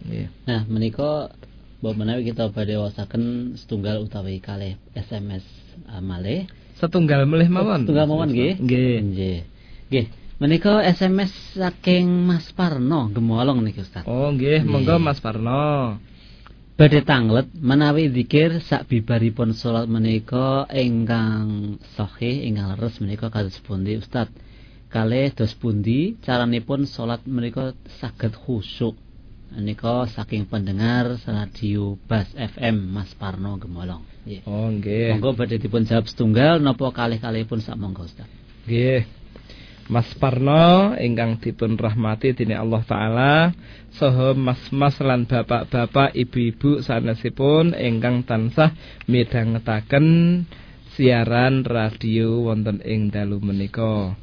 [SPEAKER 2] Nggih.
[SPEAKER 1] Nah, menika menawi kita badhe wasaken setunggal utawi kalih SMS uh, malih.
[SPEAKER 2] Setunggal melih mawon.
[SPEAKER 1] Setunggal mawon nggih.
[SPEAKER 2] Nggih.
[SPEAKER 1] Nggih. Menika SMS saking Mas Parno Gemolong niki Ustaz.
[SPEAKER 2] Oh nggih, monggo Mas Parno.
[SPEAKER 1] Badhe tanglet menawi zikir sak bibaripun salat menika ingkang sahih ingkang leres menika kados pundi Ustaz. Kalih dos pundi caranipun salat menika saged khusyuk. Menika saking pendengar radio Bas FM Mas Parno Gemolong. Nggih.
[SPEAKER 2] Oh nggih.
[SPEAKER 1] Monggo badhe dipun jawab setunggal napa kalih-kalihipun sak monggo Ustaz.
[SPEAKER 2] Nggih. Mas Parno ingkang dipun rahmati dening Allah taala saha mas-mas lan bapak-bapak, ibu-ibu sanesipun ingkang tansah midhangetaken siaran radio wonten ing dalu menika.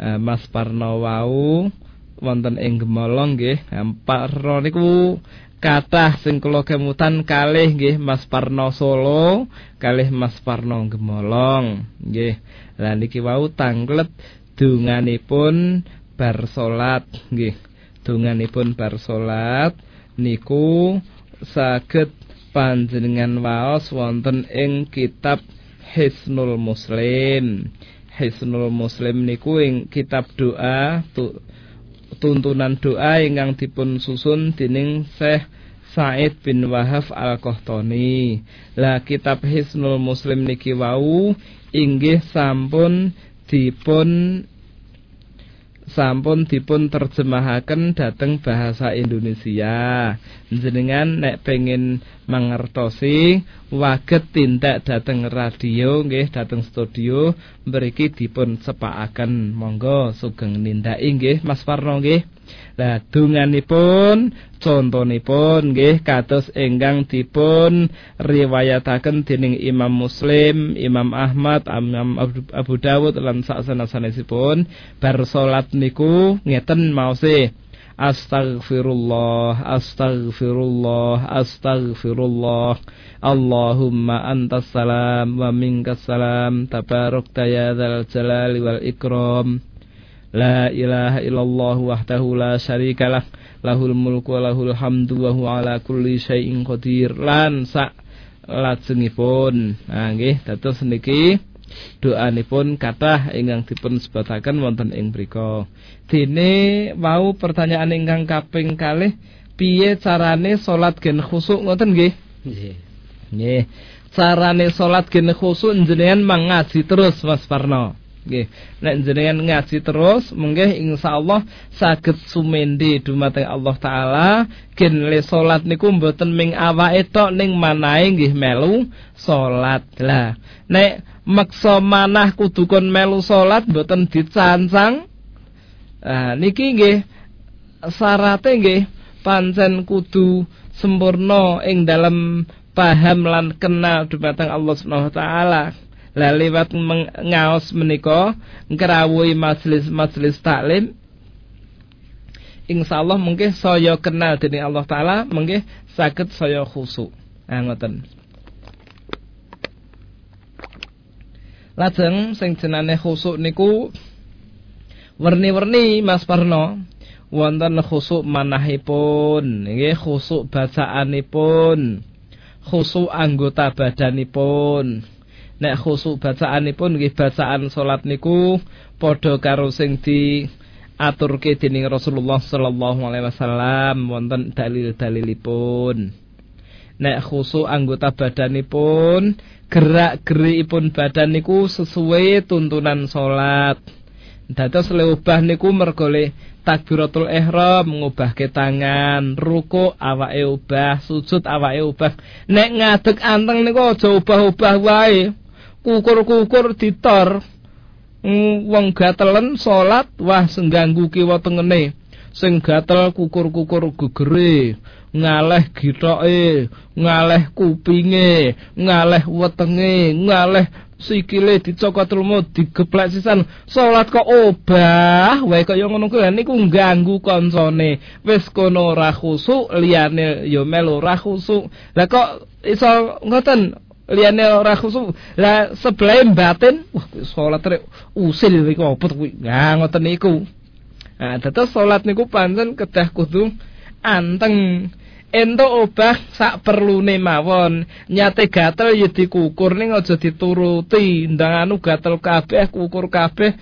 [SPEAKER 2] Eh, Mas Parno wau wonten ing Gemolong nggih. Eh, Parno niku kathah sing kula kemutan kalih nggih Mas Parno Solo, kalih Mas Parno Gemolong nggih. Lah niki wau tanglet dunganipun bar salat nggih. Dunganipun bar salat niku saged panjenengan waos wonten ing kitab Hisnul Muslim. Hisnul Muslim niku ing kitab doa tu, tuntunan doa ingkang dipun susun dening Syekh Said bin Wahab Al-Qahtani. Lah kitab Hisnul Muslim niki wau inggih sampun dipun sampun dipun terjemahaken dhateng bahasa Indonesia. Jenengan nek pengen mangertosi waget tindak dhateng radio nggih dhateng studio mriki dipun sepakaken. Monggo sugeng nindaki nggih Mas Parno nggih. Lah dunganipun contonipun nggih kados ingkang dipun riwayataken dening Imam Muslim, Imam Ahmad, Imam Abu- Dawud lan saksanesipun bar salat niku ngeten maose Astaghfirullah, astaghfirullah, astaghfirullah. Allahumma antas salam wa minkas salam. Tabarakta ya dzal jalali wal ikram. La ilaha illallah wahdahu la syarikalah lahul mulku wa lahul hamdu wa huwa ala kulli syai'in qadir lan sak lajengipun nah nggih dados niki doanipun kathah ingkang dipun sebataken wonten ing mriku dene wau pertanyaan ingkang kaping kalih piye carane salat gen khusuk ngoten nggih
[SPEAKER 1] Nggih.
[SPEAKER 2] Nggih. Carane salat gene khusuk jenengan mangaji terus Mas Parno. Nggih. Nek jenengan ngaji terus mungkin insyaallah saged sumende dumateng Allah taala gen le salat niku mboten ming awake tok ning manahe nggih melu salat. Lah, nek maksa manah kudu kon melu salat mboten dicancang. Ah niki nggih syarate nggih pancen kudu sempurna ing dalam paham lan kenal dumateng Allah Subhanahu wa taala. Lah liwat ngaos menika ngrawuhi majelis-majelis taklim insyaallah mungkin saya kenal dening Allah taala mungkin saged saya khusuk. Ah ngoten. Lajeng sing jenenge khusuk niku werni-werni Mas Parno. Wonten khusuk manahipun, nggih khusuk bacaanipun, khusuk anggota badanipun. Nek khusuk bacaanipun nggih bacaan salat niku padha karo sing di aturke dening Rasulullah sallallahu alaihi wasallam wonten dalil-dalilipun. Nek khusuk anggota badanipun, gerak-gerikipun badan niku sesuai tuntunan salat. Dados leubah niku mergo le takbiratul ihram ngubahke tangan, ruku awake ubah, sujud awake ubah. Nek ngadeg anteng niku aja ubah-ubah wae. Kukur-kukur ditor. Mm, Wong gatelen salat wah sengganggu kiwa tengene. Sing gatel kukur-kukur gegere, ngaleh gitoke, ngaleh kupinge, ngaleh wetenge, ngaleh sikile dicokot lumut digeplek sisan. Salat kok obah? Wae kaya ngono kuwi. Niku ganggu kancane wis kono ora khusuk liyane ya melu ora khusuk. Lah kok iso ngoten liyane ora khusuk lah sebelah batin wah salat rek usil iki to kuwi nah ngoten niku. Nah, dados salat niku pancen kedah kudu anteng. Ento obah sak perlune mawon. Nyate gatel ya dikukur. Ning aja dituruti. Ndang anu gatel kabeh kukur kabeh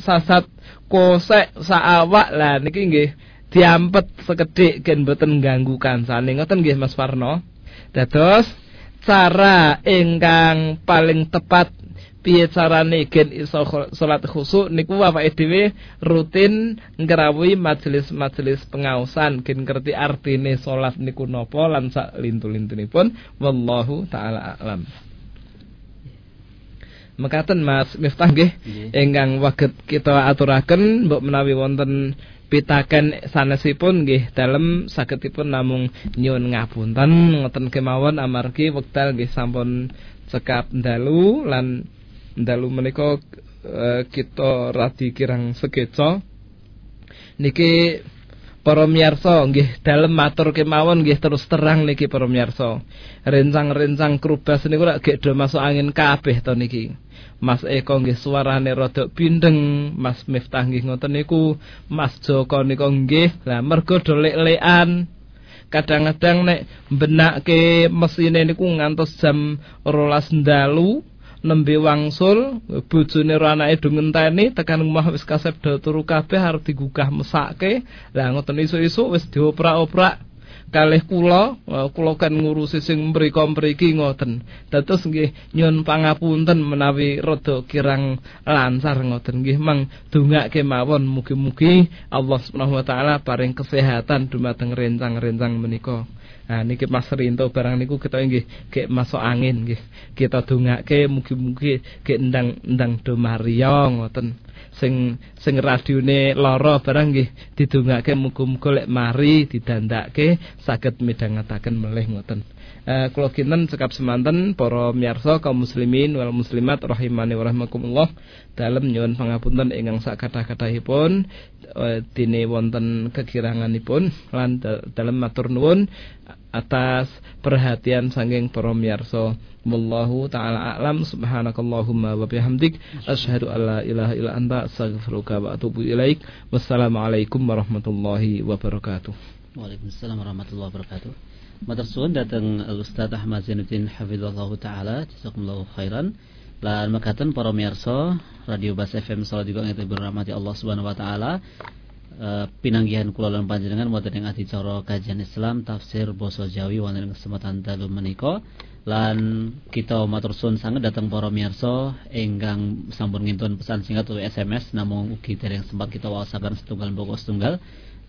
[SPEAKER 2] sasat kosek sak awak. Lah niki nggih diampet sekedhik gen boten ganggu kansane. Ngoten nggih Mas Farno dados cara ingkang paling tepat piye carane gen iso salat khusuk niku awake dhewe rutin ngrawuhi majelis-majelis pengaosan gen ngerti artine salat niku napa lan sak lintu-lintunipun. Wallahu taala alam. Mekaten Mas. Miftah nggih. Ingkang waget kita aturaken mbok menawi wonten pitaken sanesipun nggih dalem sagedipun namung nyuwun ngapunten ngoten kemawon amargi wekdal nggih sampun cekap dalu lan dalu menika uh, kita radi kirang sekeca. Niki para miyarsa nggih dalem matur kemawon nggih terus terang niki para miyarsa rencang-rencang krubas niku lak gek do masuk angin kabeh to niki. Mas Eko nggih suarane rada bindeng Mas Miftah nggih ngoten niku Mas Joko niku nggih lah mergo do lek-lekan kadang-kadang nek benake mesine niku ngantos jam rolas ndalu nembe wangsul bojone ro anake do ngenteni tekan omah wis kasep turu kabeh arep digugah mesake. Lah ngoten isu-isu wis dioprak-oprak. Kalih kula kula kan ngurusi sing mriko-mriki ngoten. Dados nggih nyun pangapunten menawi rada kirang lancar ngoten. Nggih mang dongake mawon. Mugi-mugi Allah Subhanahu wa taala paring kesehatan dumateng rencang-rencang menika Nah niki Mas Rinto barang niku kita nggih gek masuk angin nggih. Kita dongake mugi-mugi gek endang-endang do Maria ngoten. Sing sing radione lara barang nggih didongake muga-muga lek mari didandake saged midhangetaken melih ngoten. Eh kula kinten cekap semanten para miyarsa kaum muslimin wal muslimat rahimani wa rahimakumullah dalem nyuwun pangapunten ingkang sak kathah-kathahipun eh, dene wonten kekiranganipun lan dalem matur nuwun atas perhatian sanging para miyarsa. Wallahu taala a'lam. Subhanakallahumma wa bihamdik. Asyhadu an la ilaha illa anta. Astaghfiruka wa atubu ilaik. Wassalamualaikum warahmatullahi wabarakatuh.
[SPEAKER 1] Waalaikumsalam warahmatullahi wabarakatuh. Matur suwun dateng Ustaz Ahmad Zainuddin hafizallahu taala. Jazakumullahu khairan. Lan makaten para miyarsa Radio Bas FM salat juga ngeten berahmati Allah Subhanahu wa taala Eh, pinanggihan kula lan panjenengan wonten ing adicara kajian Islam tafsir basa Jawi wonten ing kesempatan dalu menika. Lan kita matur suwun sanget dhateng para miyarsa ingkang sampun ngintun pesan singkat utawa SMS namung ugi dereng sempat kita waosaken setunggal mboko setunggal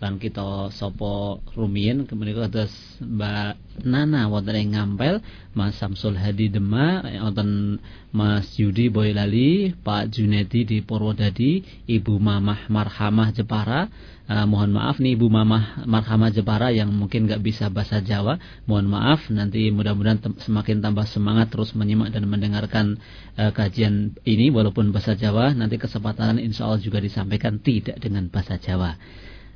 [SPEAKER 1] lan kita sapa rumiyin kemenika kados Mbak Nana wonten ing Ngampel Mas Samsul Hadi Dema wonten Mas Yudi Boylali Pak Junedi di Purwodadi Ibu Mamah Marhamah Jepara. Uh, mohon maaf nih Ibu Mamah Marhamah Jepara yang mungkin gak bisa bahasa Jawa. Mohon maaf nanti mudah-mudahan semakin tambah semangat terus menyimak dan mendengarkan uh, kajian ini. Walaupun bahasa Jawa nanti kesempatan insya Allah juga disampaikan tidak dengan bahasa Jawa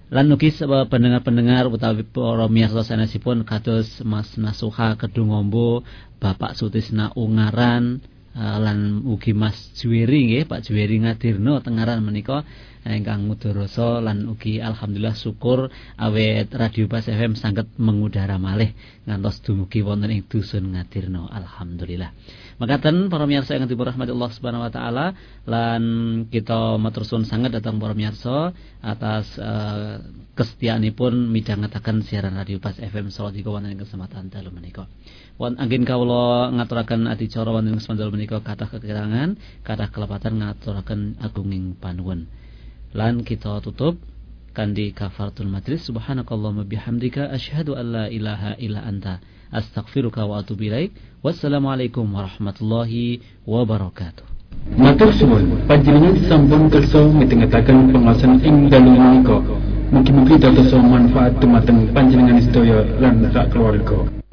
[SPEAKER 1] lan ugi pendengar-pendengar utawi para miyarsa sanesipun kados Mas Nasuha Kedungombo, Bapak Sutisna Ungaran, lan ugi Mas Juweri nggih, Pak Juweri Ngadirno Tengaran menika ingkang mudharasa lan ugi alhamdulillah syukur awet Radio Bas FM sangat mengudara malih ngantos dumugi wonten ing dusun Ngadirno alhamdulillah. Makaten para miyarsa yang dirahmati Allah Subhanahu wa taala lan kita matur suwun sangat datang para miyarsa atas uh, kesetiaanipun midhangetaken siaran Radio Bas FM Salatiga wonten kesempatan dalu menika. Wan angin kawula ngaturaken adicara wonten ing kesempatan menika kathah kekirangan, kathah kelepatan ngaturaken agunging panuwun. Lan kita tutup kandi kafaratul majlis. Subhanakallahumma bihamdika asyhadu an la ilaha illa anta astaghfiruka wa atubu ilaik. Wassalamualaikum warahmatullahi wabarakatuh.
[SPEAKER 4] Matur suwun. Panjenengan sampun kersa mitengetaken pengawasan ing dalu menika. Mugi-mugi dados manfaat dumateng panjenengan sedaya lan sak keluarga